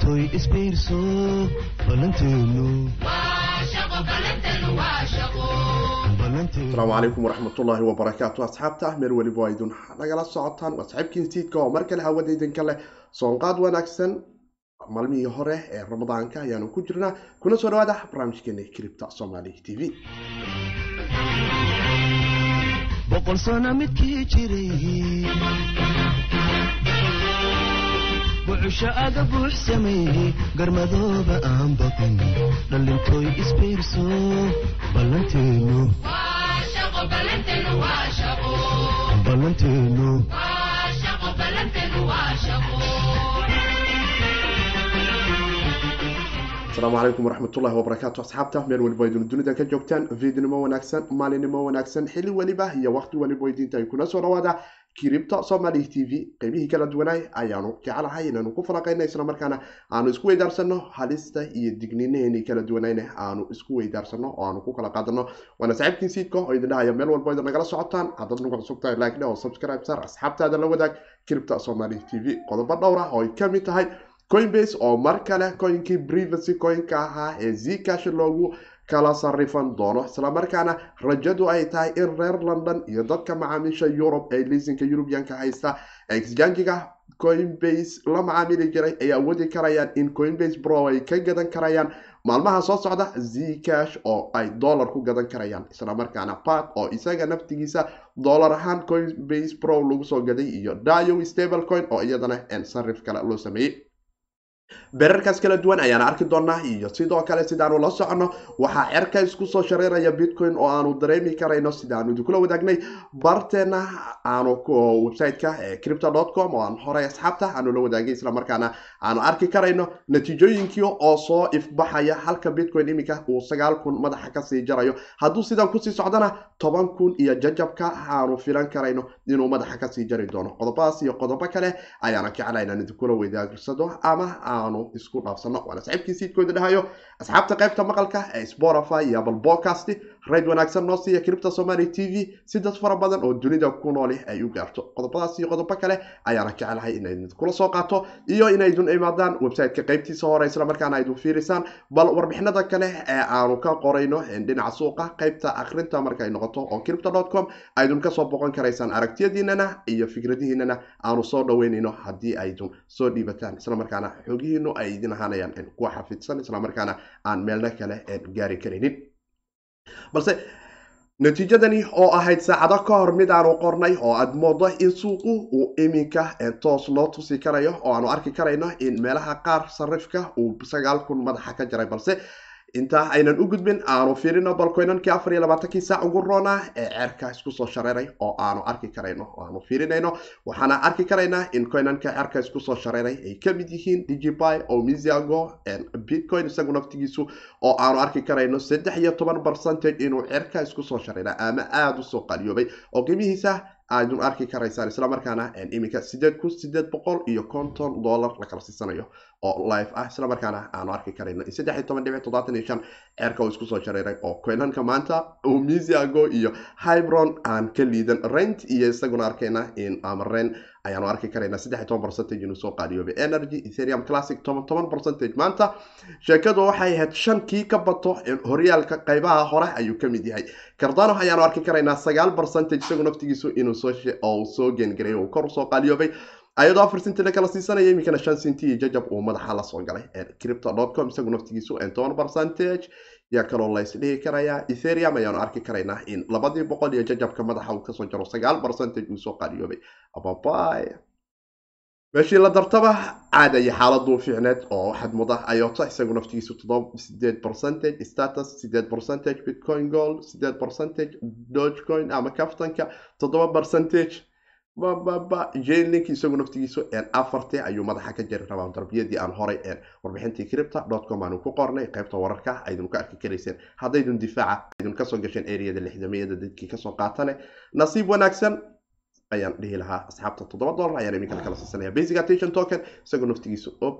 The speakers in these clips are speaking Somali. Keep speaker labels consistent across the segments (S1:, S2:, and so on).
S1: dhalintoy isbiirso ballanteenu
S2: calaykum waraxmatullaahi wabarakaatu asxaabta meel weliba waa idin nagala socotaan waa saxiibkiin siidka oo mar kale hawada idinka leh soonqaad wanaagsan. Maalmihii hore ee ramadaanka ayaanu ku jirnaa. Kuna soo dhawaada barnaamijkeena kilibta soomaali t v.
S1: Boqol sano midkii jiray bucusho aga buux sameeyey garmadooba aan baqin dhalintoy isbiirso ballanteenu
S2: asalaamu calaykum waraxmatullahi wabarakaatu asxaabta meel weliba idin dunida ka joogtaan fiidnimo wanaagsan maalinimo wanaagsan xili weliba iyo waqti weliba idinta ay kuna soo dhawaada kiribta somali t v qeybihii kala duwanaay ayaanu jeclahay inaanu ku falaqayna islamarkaana aanu isku weydaarsano halista iyo digniinaheenii kala duwanayna aanu isku weydaarsano oo aanu ku kala qaadano waana saaxiibkiin siidka oo idin dhahaya meel walba idin nagala socotaan. Haddaad nagu cusubtahay like dheh oo subscribe sar asxaabtaada la wadaag kiribta somali t v qodobo dhowr ah oo ay ka mid tahay coinbase oo mar kale coinkii privacy coinka ahaa ee zcash loogu kala sarifan doono. Islamarkaana rajadu ay tahay in reer london iyo dadka macaamiisha yurub ee liisinka yurubiyanka haysta exjangiga coinbase la macaamili jiray ay awoodi karayaan in coinbase bro ay ka gadan karayaan. Maalmaha soo socda zcash oo ay dollar ku gadan karayaan. Islamarkaana pat oo isaga naftigiisa dollar ahaan coinbase pro lagu soo gaday iyo dio stable coin oo iyadana sarif kale loo sameeyey berarkaas kala duwan ayaana arki doonaa iyo sidoo kale sidaanu la socono waxaa cerka isku soo shareeraya bitcoin oo aanu dareemi karayno sidaanu idinkula wadaagnay. Barteena aanu websiteka cripto com oo aan horey asxaabta aanu la wadaagay islamarkaana aanu arki karayno natiijooyinkii oo soo ifbaxaya halka bitcoin iminka uu sagaal kun madaxa ka sii jarayo. Hadduu sidan ku sii socdana toban kun iyo jajabka aanu filan karayno inuu madaxa ka sii jari doono. Qodobadaas iyo qodobo kale ayaana jecla inaan idinkula wadaagsado ama aanu isku dhaafsano. Waana saxiibkii siidkooda dhahayo asxaabta qaybta maqalka ee spotify iyo apple podcast rayd wanaagsan noo siiya kiribta somali t v si dad fara badan oo dunida ku nooli ay u gaarto. Qodobadaas iyo qodobo kale ayaana jecelahay inaydin kula soo qaato iyo inaydun imaadaan websiteka qaybtiisa hore islamarkaana aydun fiirisaan. Bal warbixinada kale ee aanu ka qorayno dhinaca suuqa qaybta akrinta markay noqoto oo cripto com aydun ka soo boqon karaysaan aragtiyadiinana iyo fikradihiinana aanu soo dhaweynayno haddii aydun soo dhiibataan. Islamarkaana xogihiinu ay idin ahaanayaan kuwa xafidsan islamarkaana aan meelna kale gaari karaynin balse natiijadani oo ahayd saacado ka hor mid aanu qornay oo aad moodo in suuqu uu iminka toos loo tusi karayo oo aanu arki karayno in meelaha qaar sarifka uu sagaal kun madaxa ka jaray. Balse intaa aynan u gudbin aanu fiirino bal coynankii afar iyo labaatankii saac ugu roonaa ee ceerka isku soo shareeray oo aanu arki karayno oo aanu fiirinayno. Waxaana arki karaynaa in coynanka ceerka isku soo shareeray ay ka mid yihiin digiby oo misiago bitcoin isagu naftigiisu oo aanu arki karayno saddex iyo toban percentage inuu ceerka isku soo shareeray ama aada u soo qaliyoobay oo qiimihiisa aadun arki karaysaan islamarkaana iminka sideed kun sideed boqol iyo konton dollar la kala siisanayo oo live ah islamarkaana aanu arki karayno. In saddex iyo toban dhibic toddobaatan iyo shan ceerka uu isku soo shareeray oo coinanka maanta uu misiago iyo hybron aan ka liidan. Rent iyo isaguna arkayna in amaren ayaanu arki karayna saddex toban percentage inuu soo qaadiyoobay energy ethereum classic toban toban percentage. Maanta sheekadu waxay ahayd shankii ka bato horyaalka qaybaha hore ayuu ka mid yahay. Cardano ayaanu arki karaynaa sagaal percentage isagu naftigiisu inuu soo soo geengaray uu kor u soo qaaliyoobay ayadoo afar sinti la kala siisanaya iminkana shan sinti iyo jajab uu madaxa la soo galay. Cripto com isagu naftigiisu toban percentage yaa kaloo lays dhihi karayaa. Ethereum ayaanu arki karaynaa in labadii boqol iyo jajabka madaxa uu ka soo jaro sagaal percentage uu soo qaaliyoobay. Ababay meeshii la dartaba caadaya xaaladuu fiicneed oo waxaad muda ayota isagu naftigiisu sideed percentage status sideed percentage bitcoin gold sideed percentage dogecoin ama kaftanka toddoba percentage bababa jailink isagu naftigiisu afarti ayuu madaxa ka jari rabaa darbiyadii aan horay warbixintii cripta com aanu ku qornay. Qaybta wararka aydun ka arki karayseen haddaydun difaaca aydun ka soo gasheen areada lixdameeyada dadkii ka soo qaatane. Nasiib wanaagsan ayaan dhihi lahaa asxaabta toddoba dollar ayaan iminka kala siisanaya basic attention token isagoo naftigiisu ob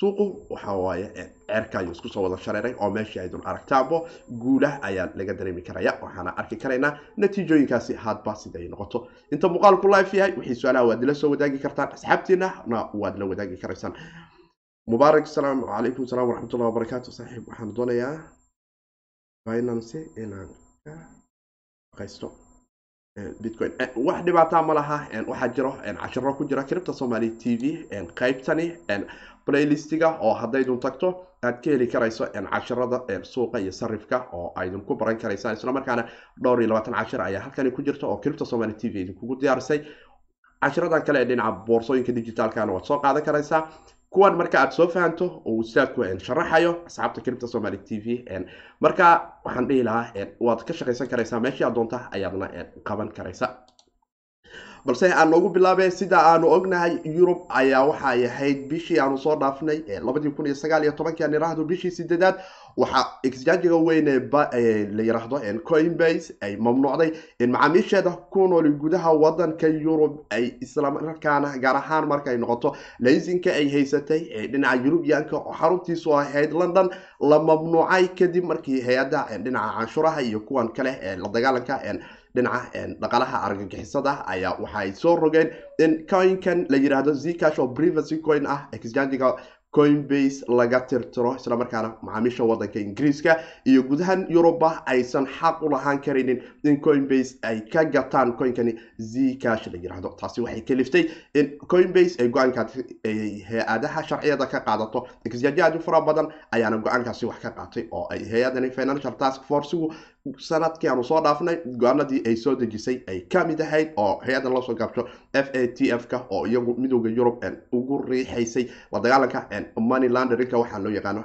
S2: suuqu waxa waaye ceerka ayuu isku soo wada shareeray oo meeshii aydun aragtaabo guulah ayaa laga dareemi karaya waxaana arki karaynaa natiijooyinkaasi hadba siday noqoto. Inta muuqaalku life yahay wixii su'aalaha waad ila soo wadaagi kartaan asxaabtiina na waad la wadaagi karaysaan. Mubaarak salaam calaykum salaam waraxmatullahi wabarakaatu saaxiib waxaan doonayaa binance inaan ka shaqaysto bitcoin. Wax dhibaataa ma laha waxaa jiro cashiro ku jira cripta somali t v qaybtani playlistiga oo haddaydun tagto aad ka heli karayso cashirada suuqa iyo sarifka oo aydin ku baran karaysaan. Islamarkaana dhowr iyo labaatan cashir ayaa halkani ku jirta oo cripta somali t v idinkugu diyaarisay. Cashiradan kale ee dhinaca boorsooyinka digitaalkana waad soo qaadan karaysaa kuwan marka aad soo fahanto oo ustaadku sharaxayo asxaabta cripta somali t v marka waxaan dhihi lahaa waad ka shaqaysan karaysaa meeshii aad doonta ayaadna qaban karaysa balse aan noogu bilaabay sida aanu ognahay yurub ayaa waxay ahayd bishii aanu soo dhaafnay labadii kun iyo sagaal iyo tobankii aan iraahdo bishii sideedaad. Waxaa exchangega weyn ee la yiraahdo coinbase ay mamnuucday in macaamiisheeda ku nooli gudaha wadanka yurub ay islamarkaana gaar ahaan markay noqoto laysinka ay haysatay dhinaca yurubiyaanka oo xaruntiisu ahayd london la mamnuucay kadib markii hay'adda dhinaca canshuuraha iyo kuwan kale ee la dagaalanka dhinaca dhaqalaha argagixisada ayaa waxaay soo rogeen in coinkan la yiraahdo zcash oo privacy coin ah exchangiga coinbase laga tirtiro islamarkaana macaamiisha wadanka ingiriiska iyo gudahan yuruba aysan xaq u lahaan karaynin in coinbase ay ka gataan coinkani zcash la yiraahdo. Taasi waxay kaliftay in coinbase ay go'aankaasi hay'adaha sharciyada ka qaadato. Exchange aad u fara badan ayaana go'aankaasi wax ka qaatay oo ay hay'adani financial task forcegu sannadkii aanu soo dhaafnay go'aanadii ay soo dejisay ay ka mid ahayd oo hay'adda loosoo gaabto f a t f ka oo iyagu midooda yurub ugu riixaysay la dagaalanka money landerinka waxaa loo yaqaano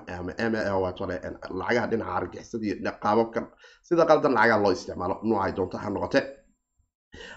S2: lacagaha dhinaca argixisada iyo qaababka sida qaldan lacagaha loo isticmaalo noocay doonto ha noqote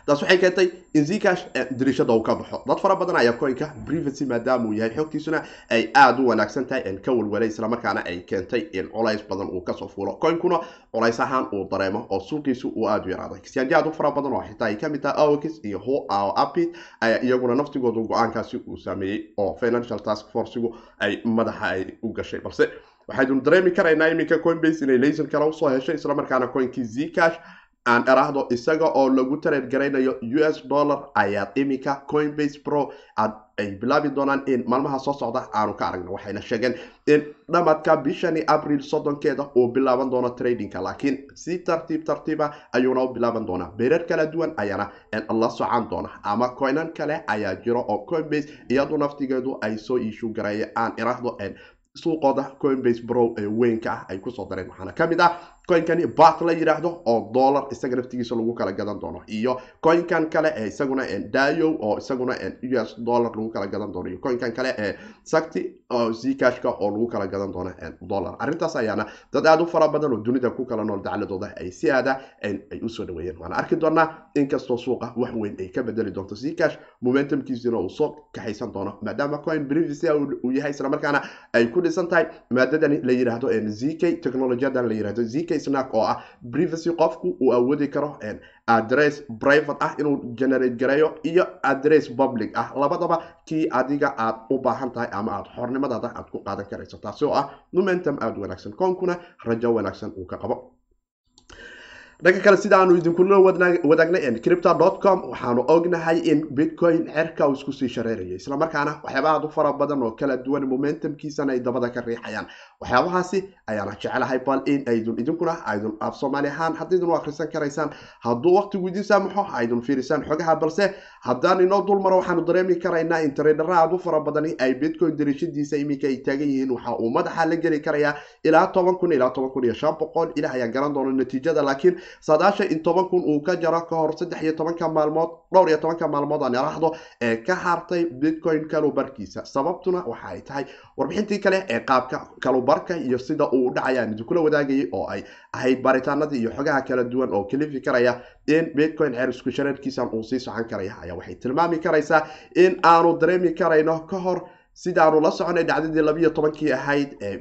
S2: taas waxay keentay in zcash dirishada uu ka baxo. Dad fara badan ayaa coinka privacy maadaama uu yahay xogtiisuna ay aada u wanaagsan tahay ka walwalay islamarkaana ay keentay in culays badan uu ka soo fuulo. Coinkuna culays ahaan uu dareemo oo suuqiisu uu aada u yaraaday exchange aad u fara badan oo xitaa ay ka mid tahay awkis iyo ho apit ayaa iyaguna naftigooda go'aankaasi uu sameeyey oo financial task forcegu ay madaxa ay u gashay. Balse waxaynu dareemi karaynaa iminka coinbase inay laysan kale u soo heshay islamarkaana coinkii zcash aan dharaahdo isaga oo lagu tareed garaynayo u s dollar ayaad iminka coinbase pro aad ay bilaabi doonaan in maalmaha soo socda aanu ka aragno waxayna sheegeen in dhamadka bishani abril soddonkeeda uu bilaaban doono tradingka. Laakiin si tartiib tartiiba ayuuna u bilaaban doonaa. Beerar kala duwan ayaana la socan doona. Ama coinan kale ayaa jiro oo coinbase iyadu naftigeedu ay soo iishu gareeye aan iraahdo suuqooda coinbase bro ee weynka ah ay ku soo dareen. Waxaana ka mid ah coinkani bat la yidhaahdo oo dollar isaga naftigiisa lagu kala gadan doono. Iyo coinkan kale ee isaguna dayo oo isaguna u s dollar lagu kala gadan doono. Iyo coinkan kale ee sakti oo zcashka oo lagu kala gadan doono dollar. Arrintaas ayaana dad aada u fara badan oo dunida ku kala nool dacladooda ay si aada ay u soo dhaweeyeen. Waana arki doonaa inkastoo suuqa wax weyn ay ka bedeli doonto zcash momentumkiisina uu soo kaxaysan doono. Maadaama coin privacy uu yahay islamarkaana ay ku dhisan tahay maadadani la yidhaahdo zk technologiyadan la yidhahdo zk snack oo ah privacy qofku uu awoodi karo address private ah inuu generate gareeyo iyo address public ah. Labadaba kii adiga aad u baahan tahay ama aad xornimadaada aad ku qaadan karayso taasi oo ah momentum aada wanaagsan. Koonkuna rajo wanaagsan uu ka qabo dhanka kale sida aanu idinkula wadaagnay cripta com waxaanu ognahay in bitcoin cerka uu isku sii shareerayo islamarkaana waxyaaba aad u fara badan oo kala duwan momentumkiisana ay dabada ka riixayaan. Waxyaabahaasi ayaana jecelahay bal in aydun idinkuna aydun af soomaali ahaan haddaydun u akhrisan karaysaan hadduu waqtigu idin saamaxo aydun fiirisaan xogaha balse haddaan inoo dul maro waxaanu dareemi karaynaa in tradera aad u fara badani ay bitcoin dirishadiisa iminka ay taagan yihiin. Waxa uu madaxa la geli karayaa ilaa toban kun ilaa toban kun iyo shan boqol. Ilaah ayaa garan doona natiijada laakiin saadaasha in toban kun uu ka jaro ka hor saddex iyo tobanka maalmood dhowr iyo tobanka maalmood aan iraahdo ee ka hartay bitcoin kalubarkiisa sababtuna waxa ay tahay warbixintii kale ee qaabka kalubarka iyo sida uu u dhacayaan idinkula wadaagayay oo ay ahayd baaritaanadii iyo xogaha kala duwan oo kalifi karaya in bitcoin ceer isku shareerkiisan uu sii socon karaya ayaa waxay tilmaami karaysaa in aanu dareemi karayno ka hor sidaanu la soconay dhacdadii labiiyo tobankii ahayd ee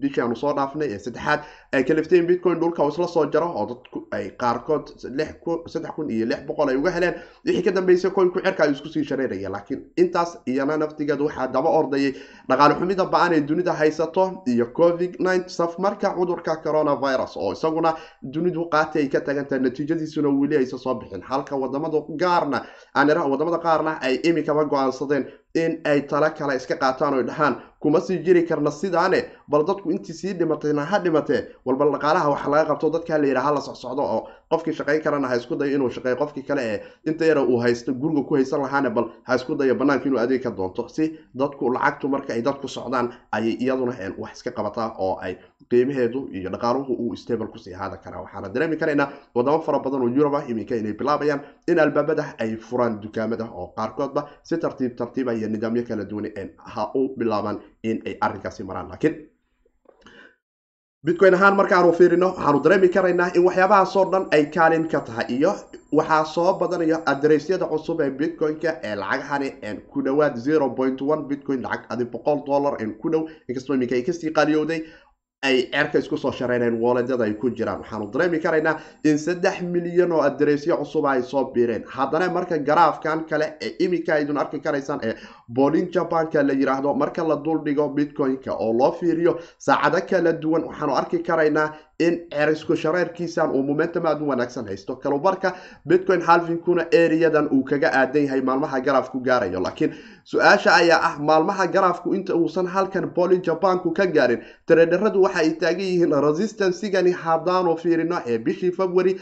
S2: bishii aanu soo dhaafnay ee saddexaad ay kaliftay in bitcoin dhulka isla soo jaro oo dadku ay qaarkood saddex kun iyo lix boqol ay uga heleen. Wixii ka dambeysay coinku cirka ay isku sii shareeraya laakiin intaas iyana naftigeeda waxaa daba ordayay dhaqaale xumida ba'an ee dunida haysato iyo covid nine safmarka cudurka coronavirus oo isaguna dunidu qaati ay ka tagantahay. Natiijadiisuna weli aysa soo bixin. Halka waddamada gaarna waddamada qaarna ay imikaba go'aansadeen in ay tala kale iska qaataan oy dhahaan kuma sii jiri karna sidaane bal dadku intii sii dhimatayna ha dhimatee walba dhaqaalaha waxa laga qabto dadka la yidhaha la socsocdo oo qofkii shaqayn karana ha isku dayo inuu shaqeeyo qofkii kale ee inta yara uu haysto guriga ku haysan lahaana bal ha isku dayo banaanka inuu adeeg ka doonto. Si dadku lacagtu marka ay dadku socdaan ayay iyaduna wax iska qabataa oo ay qiimaheedu iyo dhaqaaluhu uu stable ku sii ahaada karaa waxaana dareemi karaynaa wadamo fara badan oo yurub ah iminka inay bilaabayaan in albaabada ay furaan dukaamada oo qaarkoodba si tartiib tartiiba iyo nidaamyo kala duwan ha u bilaabaan in ay arrinkaasi maraan. Laakiin bitcoin ahaan markaanu fiirino waxaanu dareemi karaynaa in waxyaabahaasoo dhan ay kaalin ka tahay iyo waxaa soo badanaya adareysyada cusub ee bitcoin-ka ee lacagahani ku dhowaad zero point one bitcoin lacag adi boqol dollar ku dhow inkastoo iminka ay ka sii qaaliyowday ay ceerka isku soo wooledyada ay ku jiraan. Waxaanu dareemi karaynaa in saddex milyan oo adereysyo cusuba ay soo biireen. Haddana marka garaafkan kale ee iminka aydun arki karaysaan ee bolin jabanka la yiraahdo marka la duldhigo bitcoin-ka oo loo fiiriyo saacado kala duwan waxaanu arki karaynaa in cerisku shareerkiisan uu momentum aada u wanaagsan haysto. Kalubarka bitcoin halfinkuna eriyadan uu kaga aadan yahay maalmaha garaafku gaarayo. Laakiin su'aasha ayaa ah maalmaha garaafku inta uusan halkan bolin jabanku ka gaarin tareedharadu waxa ay taagan yihiin resistansigani haddaanu fiirino ee bishii february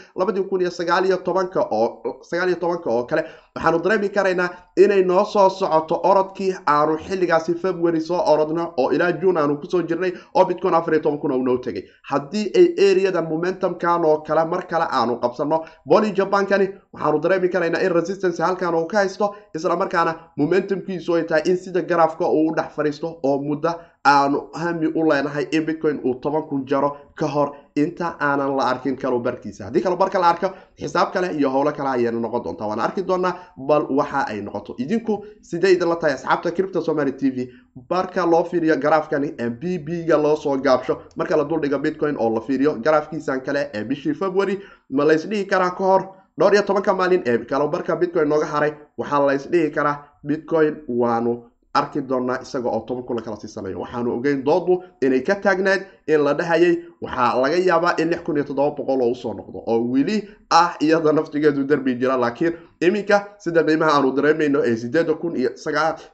S2: oo kale waxaanu dareemi karaynaa inay noo soo socoto orodkii aanu xilligaasi february soo orodno oo ilaa june aanu ku soo jirnay oo bitcoin afar iyo toban kun oo noo tegay haddii ay areadan momentumkan oo kale mar kale aanu qabsano boli jabankani waxaanu dareemi karaynaa in resistance halkan uu ka haysto islamarkaana momentumkiisu ay tahay in sida garaafka uu u dhex fadhiisto oo muddo aanu hami u leenahay in bitcoin uu toban kun jaro ka hor. Inta aanan la arkin kalubarkiisa haddii kalubarka la arko xisaab kale iyo howlo kale ayayna noqon doontaa. Waana arki doonaa bal waxa ay noqoto. Idinku sidee idinla tahay asxaabta cripto somaly t v? Barka loo fiiriyo garaafkani ee b b ga loo gaabsho. Marka la duldhigo bitcoin oo la fiiriyo garaafkiisan kale ee bishii february ma la ysdhihi karaa ka hor? Dhowr iyo tobanka maalin ee kalubarka bitcoin nooga haray waxaa la ysdhihi karaa. Bitcoin waanu arki doonaa isaga oo toban kun la kala siisanayo waxaanu ogeyn doodu inay ka taagneed in la dhahayay waxaa laga yaabaa in lix kun iyo toddoba boqol oo u soo noqdo oo weli ah iyada naftigeedu derbi jira laakiin iminka sida qiimaha aanu dareemayno ee sideeda kun iyo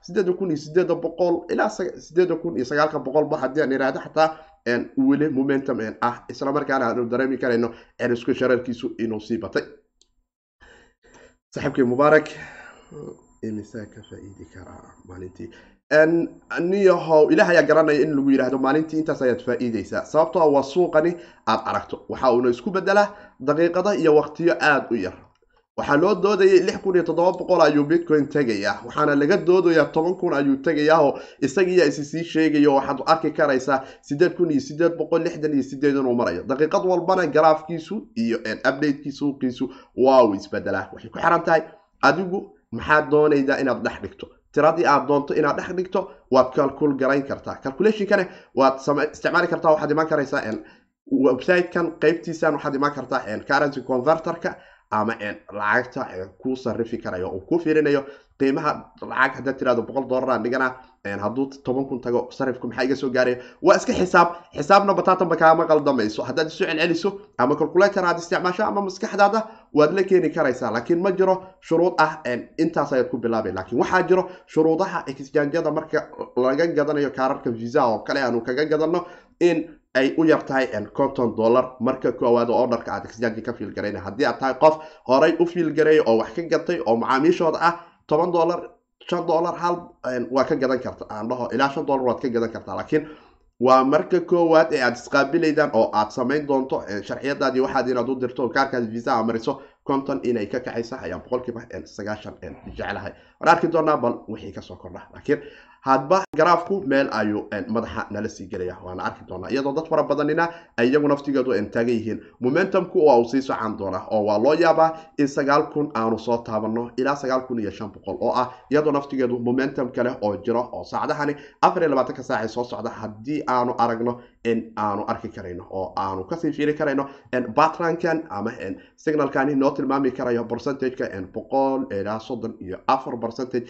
S2: sideeda kun iyo sideeda boqol ilaa sideeda kun iyo sagaalka boqolba haddii aan iraahdo xataa weli momentum ah isla markaana aanu dareemi karayno cerisku shareerkiisu inuu sii batay. Saaxiibkii mubaarak imisaa ka faa-iidi karaa maalintii. Niyahow ilaah ayaa garanaya in lagu yidhaahdo maalintii intaas ayaad faa-iideysaa sababtoo waa suuqani aada aragto. Waxa uuna isku bedelaa daqiiqada iyo waqtiyo aada u yar. Waxaa loo doodayay lix kun iyo toddoba boqol ayuu bitcoin tegayaa. Waxaana laga doodayaa toban kun ayuu tegayaa oo isagiiya isi sii sheegayo waxaad arki karaysaa sideed kun iyo sideed boqol lixdan iyo sideed inuu marayo. Daqiiqad walbana garaafkiisu iyo updateki suuqiisu waa uu isbedelaa. Waxay ku xiran tahay adigu maxaad doonaydaa inaad dhex dhigto? Tiradii aad doonto inaad dhex dhigto waad calcul garayn kartaa. Calculationkane waad isticmaali kartaa waxaad imaan karaysaa websitekan qeybtiisan waxaad imaan kartaa currency converterka ama lacagta kuu sarifi karayo uu ku fiirinayo qiimaha lacag haddaad tirahdo boqol dollaraan dhigana hadduu toban kun tago sarifku maxaa iga soo gaaraya? Waa iska xisaab xisaabna bataatanba kaama qaldamayso haddaad isu celceliso ama calculator aad isticmaasho ama maskaxdaada waad la keeni karaysaa. Laakiin ma jiro shuruud ah intaas ayaad ku bilaabay. Laakiin waxaa jiro shuruudaha exchangeyada marka laga gadanayo kaararka visa oo kale aanu kaga gadano in ay u yar tahay conton dollar. Marka koowaad oo orderka aad exchange ka fiilgarayna haddii aad tahay qof horay u fiilgareeyay oo wax ka gatay oo macaamiishooda ah toban dollar shan dollar hal waa ka gadan karta. Aan dhaho ilaa shan dollar waad ka gadan kartaa laakiin waa marka koowaad ee aad isqaabilaydaan oo aad samayn doonto sharciyadaadii waxaad inaad u dirto kaarkaad visa mariso conton inay ka kaxaysa. Ayaan boqolkiiba sagaashan jeclahay. Waan doonaa bal wixii ka soo kordha. Laakiin hadba garaafku meel ayuu madaxa nala sii gelaya. Waana arki doonaa. Iyadoo dad fara badanina ay iyagu naftigeedu taagan yihiin. Momentumku waa uu sii socon doonaa oo waa loo yaabaa in sagaal kun aanu soo taabano ilaa sagaal kun iyo shan boqol oo ah iyadoo naftigeedu momentum kale oo jiro oo saacdahani afar iyo labaatanka saacay soo socda haddii aanu aragno in aanu arki karayno oo aanu ka sii fiiri karayno batrankan ama signalkani noo tilmaami karayo percentageka boqol ilaa soddon iyo afar percentage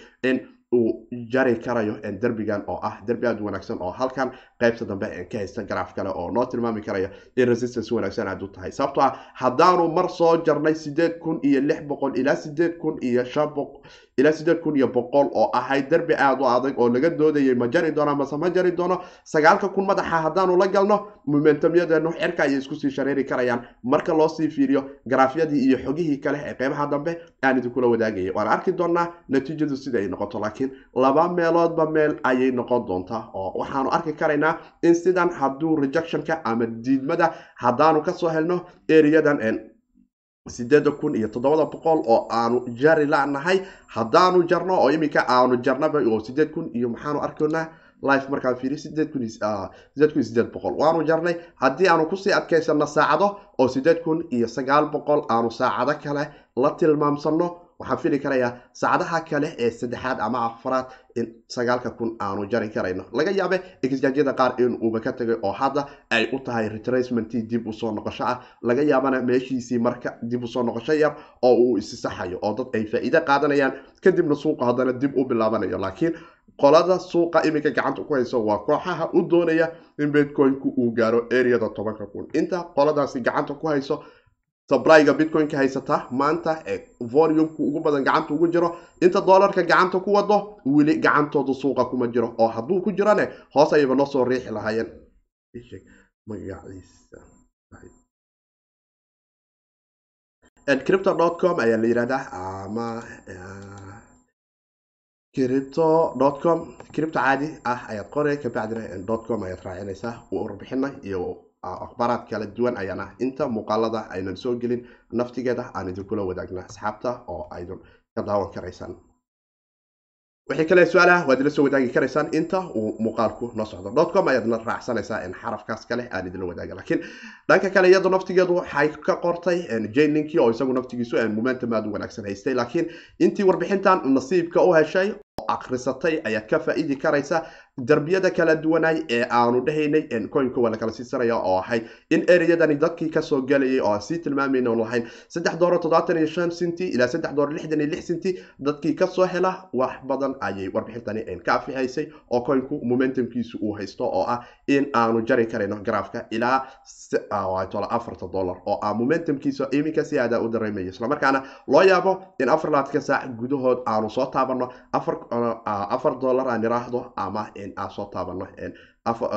S2: uu jari karayo derbigan oo ah derbi aad wanaagsan oo halkan qaybta dambe ka haysta garaaf kale oo noo tilmaami karaya in resistance wanaagsan aad u tahay. Sababtoo ah haddaanu mar soo jarnay sideed kun iyo lix boqol ilaa sideed kun iyo shan ilaa sideed kun iyo boqol oo ahayd derbi aada u adag oo laga doodayay ma jari doono mase ma jari doono? Sagaalka kun madaxa haddaanu la galno momentumyadeenu xirka ayay isku sii shareeri karayaan. Marka loo sii fiiriyo garaafyadii iyo xogihii kale ee qeybaha dambe aan idinkula wadaagaya waan arki doonaa natiijadu sida ay noqoto laakiin laba meeloodba meel ayay noqon doontaa oo waxaanu arki karaynaa in sidan hadduu rejectionka ama diidmada haddaanu ka soo helno eriyadan sideeda kun iyo toddobada boqol oo aanu jari lanahay haddaanu jarno oo iminka aanu jarnaba sideed kun iyo maxaanu arkaynaa life markaan fiiriyo sideed kun sideed kun iyo sideed boqol. Waanu jarnay haddii aanu ku sii adkaysano saacado oo sideed kun iyo sagaal boqol aanu saacado kale la tilmaamsano waxaan fili karayaa saacadaha kale ee saddexaad ama afaraad in sagaalka kun aanu jari karayno. Laga yaabe exjaajyada qaar in uuba ka tagay oo hadda ay u tahay retracementii dib u soo noqosho ah. Laga yaabana meeshiisii marka dib u soo noqosho yar oo uu isisaxayo oo dad ay faa-iide qaadanayaan. Kadibna suuqa haddana dib u bilaabanayo laakiin qolada suuqa iminka gacanta ku hayso waa kooxaha u doonaya in bitcoin-ku uu gaaro areada tobanka kun. Inta qoladaasi gacanta ku hayso sablyga bitcoin-ka haysata maanta ee volumku ugu badan gacanta ugu jiro inta doolarka gacanta ku wado weli gacantooda suuqa kuma jiro oo hadduu ku jirane hoos ayaba noo soo riixi lahaayeen. Crypto com ayaa la yihahdaa ama crypto com crypto caadi ah ayaad qoray kabacdina com ayaad raacinaysaa warbixina iyo akhbaaraad kala duwan ayaan ah. Inta muuqaalada aynan soo gelin naftigeeda aan idinkula wadaagna asxaabta oo aydan ka daawan karaysaan. Wixii kale su'aalaha waad ila soo wadaagi karaysaan. Inta uu muuqaalku noo socdo. Dotcom ayaadna raacsanaysaa xarafkaas kale aan idinla wadaaga. Laakiin dhanka kale iyadu naftigeedu waxay ka qortay jane linkii oo isagu naftigiisu momentum aad u wanaagsan haystay. Laakiin intii warbixintan nasiibka u heshay oo akrisatay ayaad ka faa-idi karaysa darbiyada kala duwanay ee aanu dhahaynay coinka waa lakala siisanaya oo ahayd in ereyadani dadkii ka soo galayay oo sii tilmaamayna lahayn. Saddex doollar toddobaatan iyo shan cinti ilaa saddex doollar lixdan iyo lix cinti dadkii ka soo hela wax badan ayay warbixintani ka afihaysay oo coinku momentumkiisu uu haysto oo ah in aanu jari karayno garaafka ilaa afarta dollar oo ah momentumkiisa iminka si u dareemayo islamarkaana loo yaabo in afar laadka saac gudahood aanu soo taabano afar dollar aan iraahdo ama aan soo taabano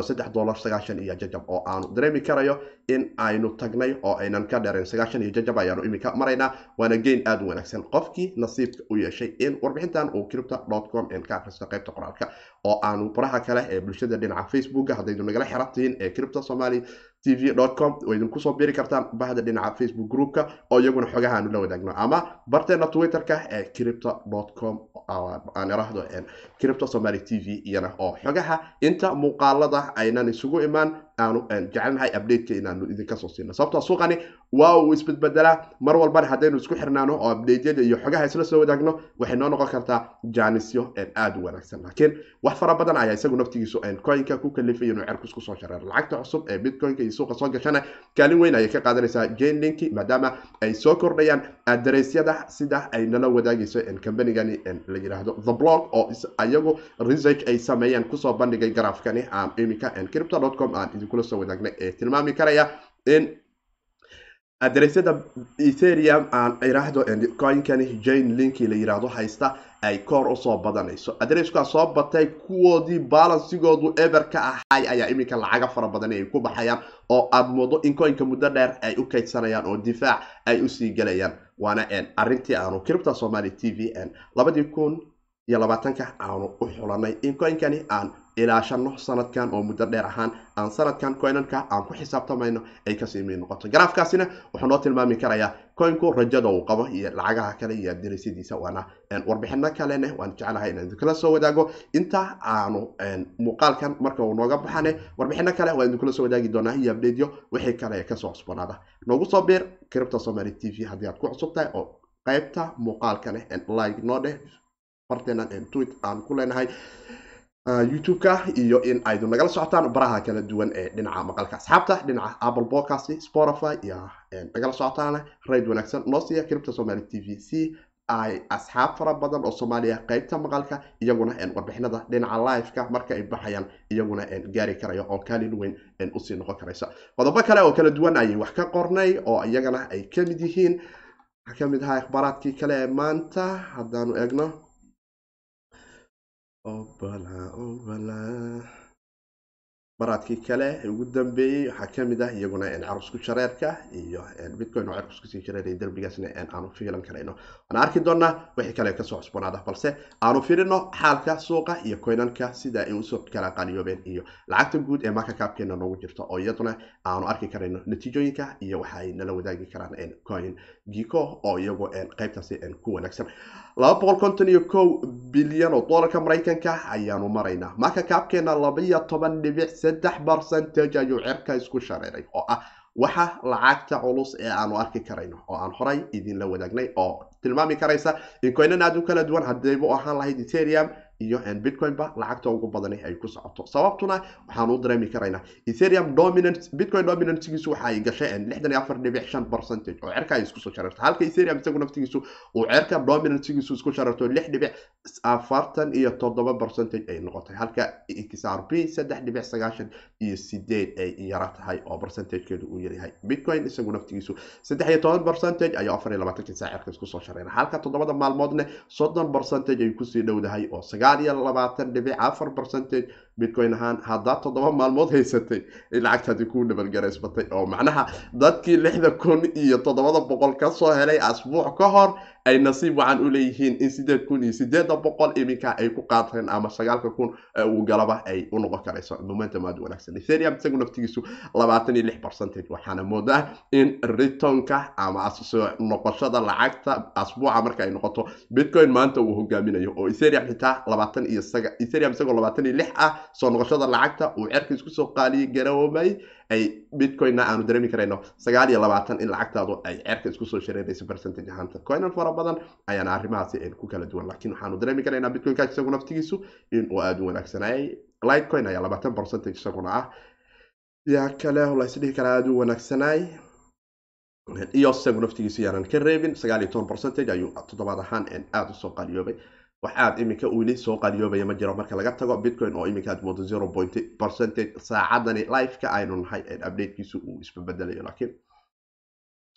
S2: saddex dollar sagaashan iyo jajab oo aanu dareemi karayo in aynu tagnay oo aynan ka dheerayn sagaashan iyo jajab ayaanu iminka maraynaa waana geyn aada u wanaagsan. Qofkii nasiibka u yeeshay in warbixintan uu cripta com ka akhristo qaybta qoraalka oo aanu baraha kale ee bulshada dhinaca facebooka haddaydu nagala xirantihiin ee cripta somali tv com oo idinku soo biri kartaan bahda dhinaca facebook groupka oo iyaguna xogaha aanu la wadaagno. Ama barteena twitterka ee cripta com aan iraahdo cripta somali t v iyana oo xogaha. Inta muuqaalada aynan isugu imaan aanu jecelnahay updateka inaanu idinka soo siino. Sababtoo suuqani waa uu isbedbedelaa mar walbana haddaynu isku xirnaano oo updateyada iyo xogaha isla soo wadaagno waxay noo noqon kartaa jaanisyo aada u wanaagsan. Laakiin wax fara badan ayaa isagu naftigiisu coinka ku kalifay inuu cerku isku soo shareero. Lacagta cusub ee bitcoinka iyo suuqa soo gashana kaalin weyn ayay ka qaadanaysaa. Jane maadaama ay soo kordhayaan adareysyada sida ay nala wadaagayso combanigani la yiraahdo the blog oo iyagu research ay sameeyeen ku soo bandhigay garaafkani iminka cripto com aan idinkula soo wadaagnay ee tilmaami karaya in adareysyada etherium aan iraahdo coinkani jane linki la yiraahdo haysta ay koor u soo badanayso adareyska soo batay kuwoodii balansigoodu eber ka ahay ayaa iminka lacaga fara badan ay ku baxayaan oo aada moodo in coinka muddo dheer ay u kaydsanayaan oo difaac ay u sii galayaan waana arintii aanu cripta somali t v labadii kun iyo labaatanka aanu u xulanay in coinkani aan ilaashano sanadkan oo muddo dheer ahaan aan sanadkan coinanka aan ku xisaabtamayno ay ka sii mid noqoto. Garaafkaasina wuxuu noo tilmaami karayaa coinku rajada uu qabo iyo lacagaha kale iyo adirisidiisa waana warbixino kalene waan jeclahay inaan idinkula soo wadaago. Inta aanu muuqaalkan marka uu nooga baxane warbixino kale waan idinkula soo wadaagi doonaa. Iyo abdeedyo wixii kale ka soo cusbanaada noogu soo biir cripta somaly t v haddii aad ku cusub tahay oo qaybta muuqaalkane like noo dheh barteenan twit aan ku leenahay youtube-ka iyo in aydu nagala socotaan baraha kala duwan ee dhinaca maqalka asxaabta dhinaca apple podcast spotify iyo nagala socotaan rayd wanaagsan. Noo siiya somaly t v c ay asxaab fara badan oo soomaaliya qeybta maqalka iyaguna warbixinada dhinaca liveka marka ay baxayaan iyaguna gaari karaya oo kaalin weyn u sii noqon karaysa. Qodobo kale oo kala duwan ayay wax ka qornay oo iyagana ay ka mid yihiin. Waxaa ka mid ahaa ikhbaaraadkii kale ee maanta haddaanu eegno Opala, opala baraadkii kale ugu dambeeyey waxaa ka mid ah iyaguna carusku shareerka iyo bitcoin oo carusku sii shareeraya derbigaasna aanu fiilan karayno. Waan arki doonaa wixii kale ka soo cusboonaada balse aanu firino xaalka suuqa iyo coinanka sida ay u soo kala qaaliyoobeen iyo lacagta guud ee marka kaabkeena noogu jirto oo iyaduna aanu arki karayno natiijooyinka iyo waxa ay nala wadaagi karaan coin gico oo iyagu qeybtaasi ku wanaagsan. Laba boqol konton iyo kow bilyan oo doolarka maraykanka ayaanu maraynaa marka kaabkeena labaiyo toban dhibic saddex percentage ayuu cerka isku shareeray oo ah waxa lacagta culus ee aanu arki karayno oo aan horay idinla wadaagnay oo tilmaami karaysa in coinan aad u kala duwan haddaybu ahaan lahayd ethereum iyo bitcoinba lacagta ugu badani ay ku socoto. Sababtuna waxaanu u dareemi karaynaa ethereum dominant bitcoin dominantigiisu waxa ay gashay lixdan iyo afar dhibic shan percentage oo cerka ay isku soo shareerto halka ethereum isagu naftigiisu uu cerka dominantigiisu isku shareerto lix dhibic afartan iyo toddoba percentage ay noqotay. Halka xrp saddex dhibic sagaashan iyo sideed ay yara tahay oo percentagekeedu uu yaryahay. Bitcoin isagu naftigiisu saddex iyo toban percentage ayuu afar iyo labaatankii saa cerka isku soo shareera halka toddobada maalmoodne soddon percentage ay ku sii dhowdahay oo sagaal iyo labaatan dhibic afar percentage bitcoin ahaan haddaa toddoba maalmood haysatay lacagtaadi kuu dhabalgaraysbatay oo macnaha dadkii lixda kun iyo toddobada boqol ka soo helay asbuuc ka hor ay nasiib wacan u leeyihiin in sideed kun iyo sideeda boqol iminka ay ku qaateen ama sagaalka kun uu galaba ay u noqon karayso. Momentum aad wanaagsan. Ethereum isagu naftigiisu labaatan iyo lix percentage waxaana moodaa in ritonka ama soo noqoshada lacagta asbuuca marka ay noqoto bitcoin maanta uu hogaaminayo oo ethereum xitaa labaatan iyo ethereum isagoo labaatan iyo lix ah soo noqoshada lacagta uu cerka isku soo qaaliyay garoobay ay bitcoinna aanu dareemi karayno sagaal iyo labaatan in lacagtaadu ay cerka isku soo percentage ahaanta. Coinan fara badan ayaana arrimahaasi ku kala duwan laakiin waxaanu dareemi karaynaa bitcoinka isagu naftigiisu inuu aada u wanaagsanayay lightcoin ayaa labaatan percentage isaguna ah. Yaa kale la isdhihi aada u wanaagsanay iyo isagu naftigiisu yaanan ka reebin sagaal iyo toban percentage ayuu toddobaad ahaan aada u soo qaaliyoobay wax aad iminka weli soo qaaliyoobaya ma jiro. Marka laga tago bitcoin oo iminka aad moodo zero point percentage saacadani liveka aynu nahay updatekiisu uu isbabedelayo laakiin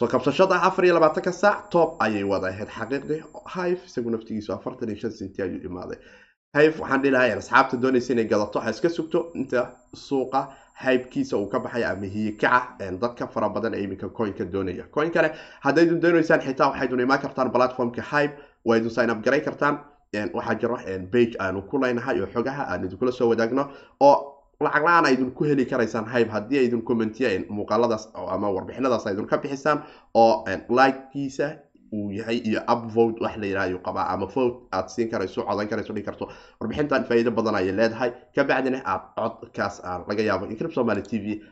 S2: soo kabsashada afar iyo labaatanka saac top ayay wada ahayd xaqiiqdii hive isagu naftigiisu afartan iyo shan senti ayuu imaaday. Hive waxaan dhihi lahay asxaabta doonaysa inay gadato ha iska sugto. Inta suuqa hybekiisa uu ka baxay ama hiyikaca dadka fara badan ee iminka coinka doonaya. Coin haddaydun doonaysaan xitaa waxaydun imaan kartaan platformka hybe waydun sign up garay kartaan waxaa jiro bage aanu ku leynahay oo xogaha aan idinkula soo wadaagno oo lacag la'aan aydun ku heli karaysaan hybe haddii aydun commentiya muuqaaladaas ama warbixinadaas aydun ka bixisaan oo likekiisa uu yahay iyo upvote wax la yidhaha qabaa ama vote aad siin karayso codan karayso dhigi karto. Warbixintan faa'iido badan ayay leedahay. Kabacdina aad codkaas laga yaabo incrypt somaly t v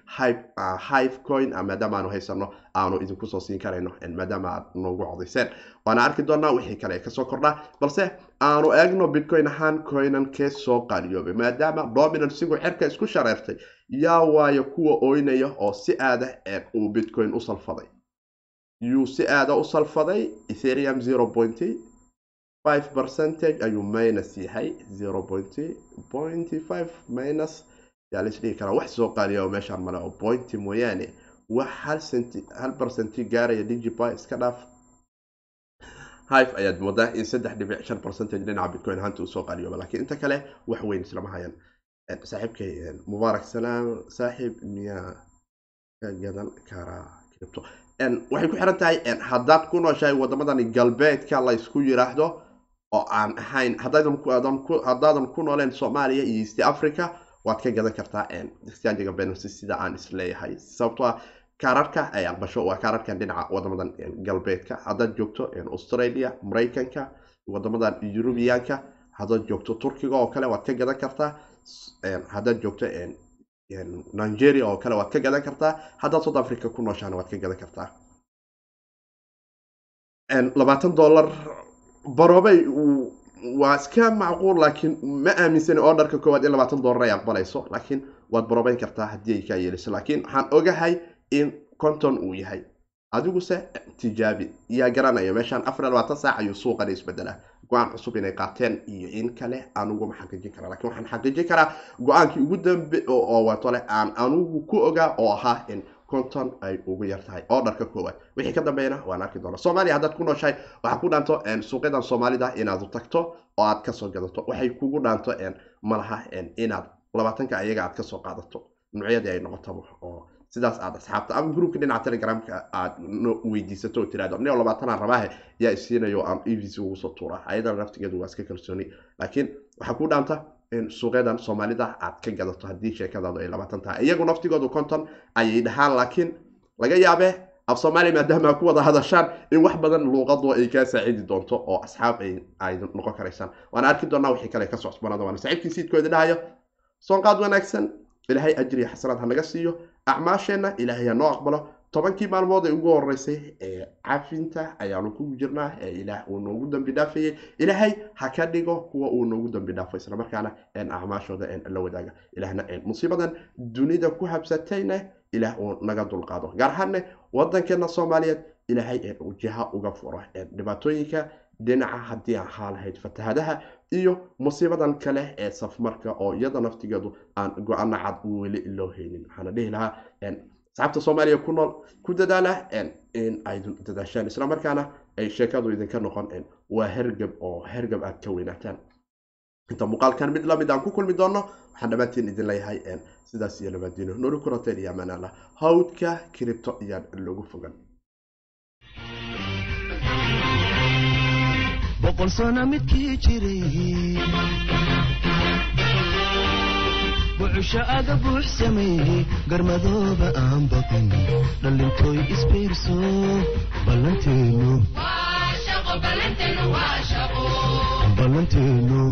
S2: hive coin maadaama aanu haysano aanu idinku soo siin karayno maadaama aad noogu codayseen waana arki doonaa wixii kale ka soo kordha balse aanu eegno bitcoin ahaan coinan kee soo qaaliyoobay maadaama dominant cerka isku shareertay. Yaa waayo kuwa oynaya oo si aada uu bitcoin u salfaday yuu si aada u salfaday ethereum zero pointy five percentage ayuu minus yahay zero pointy pointy five minus. Yaa lais karaa wax soo qaaliya oo meeshaan male oo pointy mooyaane wax hal centi hal percenti gaaraya digipy iska dhaaf hive ayaad moodaa in saddex dhibic shan percentage dhinaca bitcoin ahaanta u soo qaaliyooba lakiin inta kale wax weyn islama hayan. Saaxiibkay mubaarak salaam saaxiib miyaa ka gadan karaa cripto waxay ku xiran tahay haddaad ku nooshahay wadamadan galbeedka laysku yiraahdo oo aan ahayn haddaadan ku nooleen soomaaliya iyo east africa waad ka gadan kartaa exchangiga benency sida aan is leeyahay sababtoo ah kaararka ay aqbasho waa kaararkan dhinaca wadamadan galbeedka. Haddaad joogto australia maraykanka wadamadan eurubiyaanka haddaad joogto turkiga oo kale waad ka gadan kartaa. Haddaad joogto nigeria oo kale waad ka gadan kartaa. Haddaad south africa ku nooshaana waad ka gadan kartaa. Labaatan dollar barobey waa iska macquul laakiin ma aaminsani orderka koowaad in labaatan dollar ay aqbalayso laakiin waad barobeyn kartaa haddii ay kaa yeeliso laakiin waxaan ogahay in conton uu yahay adiguse tijaabi yaa garanaya meeshaan afar labaatan saac ayuu suuqana isbedelaa. Go'aan cusub inay qaateen iyo in kale anugu ma xaqiijin karaa. Lakiin waxaan xaqiijin karaa go'aankii ugu dambe oo leh aan anugu ku ogaa oo ahaa in konton ay ugu yar oo dharka koowaad wixii ka dambeeyna waan arki doona soomaaliya haddaad ku nooshahay waxaa ku dhaanto suuqyadan soomaalida inaad tagto oo aad ka soo gadato. Waxay kugu dhaanto malaha inaad labaatanka ayaga aad ka soo qaadato. Nuucyadii ay noqotaba oo sidaas aad asxaabta ama groupka dhinaca telegramka aad weydiisato oo tirahdo labaatanaan rabaahe yaa isiinayo aan evc ugu soo tuura. Ayadana naftigeedu waa iska kalsooni. Laakiin waxaa ku dhaanta suuqyadan soomaalida aad ka gadato haddii sheekadaadu ay labaatan tahay. Iyagu naftigoodu konton ayay dhahaan laakiin laga yaabee af soomaaliya maadaama ku wada hadashaan in wax badan luuqadu ay kaa saacidi doonto oo asxaab ay noqon karaysaan. Waana arki doonaa wixii kale ka soo cusbanaada waana saaxiibkii siidkooda dhahayo soonqaad wanaagsan. Ilaahay ajriya xasanaad ha naga siiyo acmaasheenna ilaahay ha noo aqbalo. Tobankii maalmood ee ugu horeysay ee cafinta ayaanu ku jirnaa ee ilaah uu noogu dambi dhaafayay. Ilaahay ha ka dhigo kuwa uu noogu dambi dhaafo isla markaana acmaashooda la wadaaga. Ilaahna musiibadan dunida ku habsatayna ilaah uu naga dulqaado. Gaar ahaanne wadankeena soomaaliyeed ilaahay jiha uga furo. Dhibaatooyinka dhinaca haddii ahaa lahayd fatahadaha iyo musiibadan kale ee safmarka oo iyada naftigeedu aan go'aano cad weli loo haynin waxaana dhihi lahaa asxaabta soomaaliya ku nool ku dadaala in ay dadaashaan islamarkaana ay sheekadu idinka noqon waa hergab oo hergab aad ka weynaataan inta muuqaalkan mid la mid aan ku kulmi doono waxaan dhammaantiin idin leeyahay sidaas iyo nabaadiino nooli kurateen iyo amaanaala hawdka kiribto iyaan loogu fogan
S1: boqol sano midkii jiray bucusho aga buux sameeyey garmadooba aan baqin dhallintooy isbiirso ballanteenu ballanteenu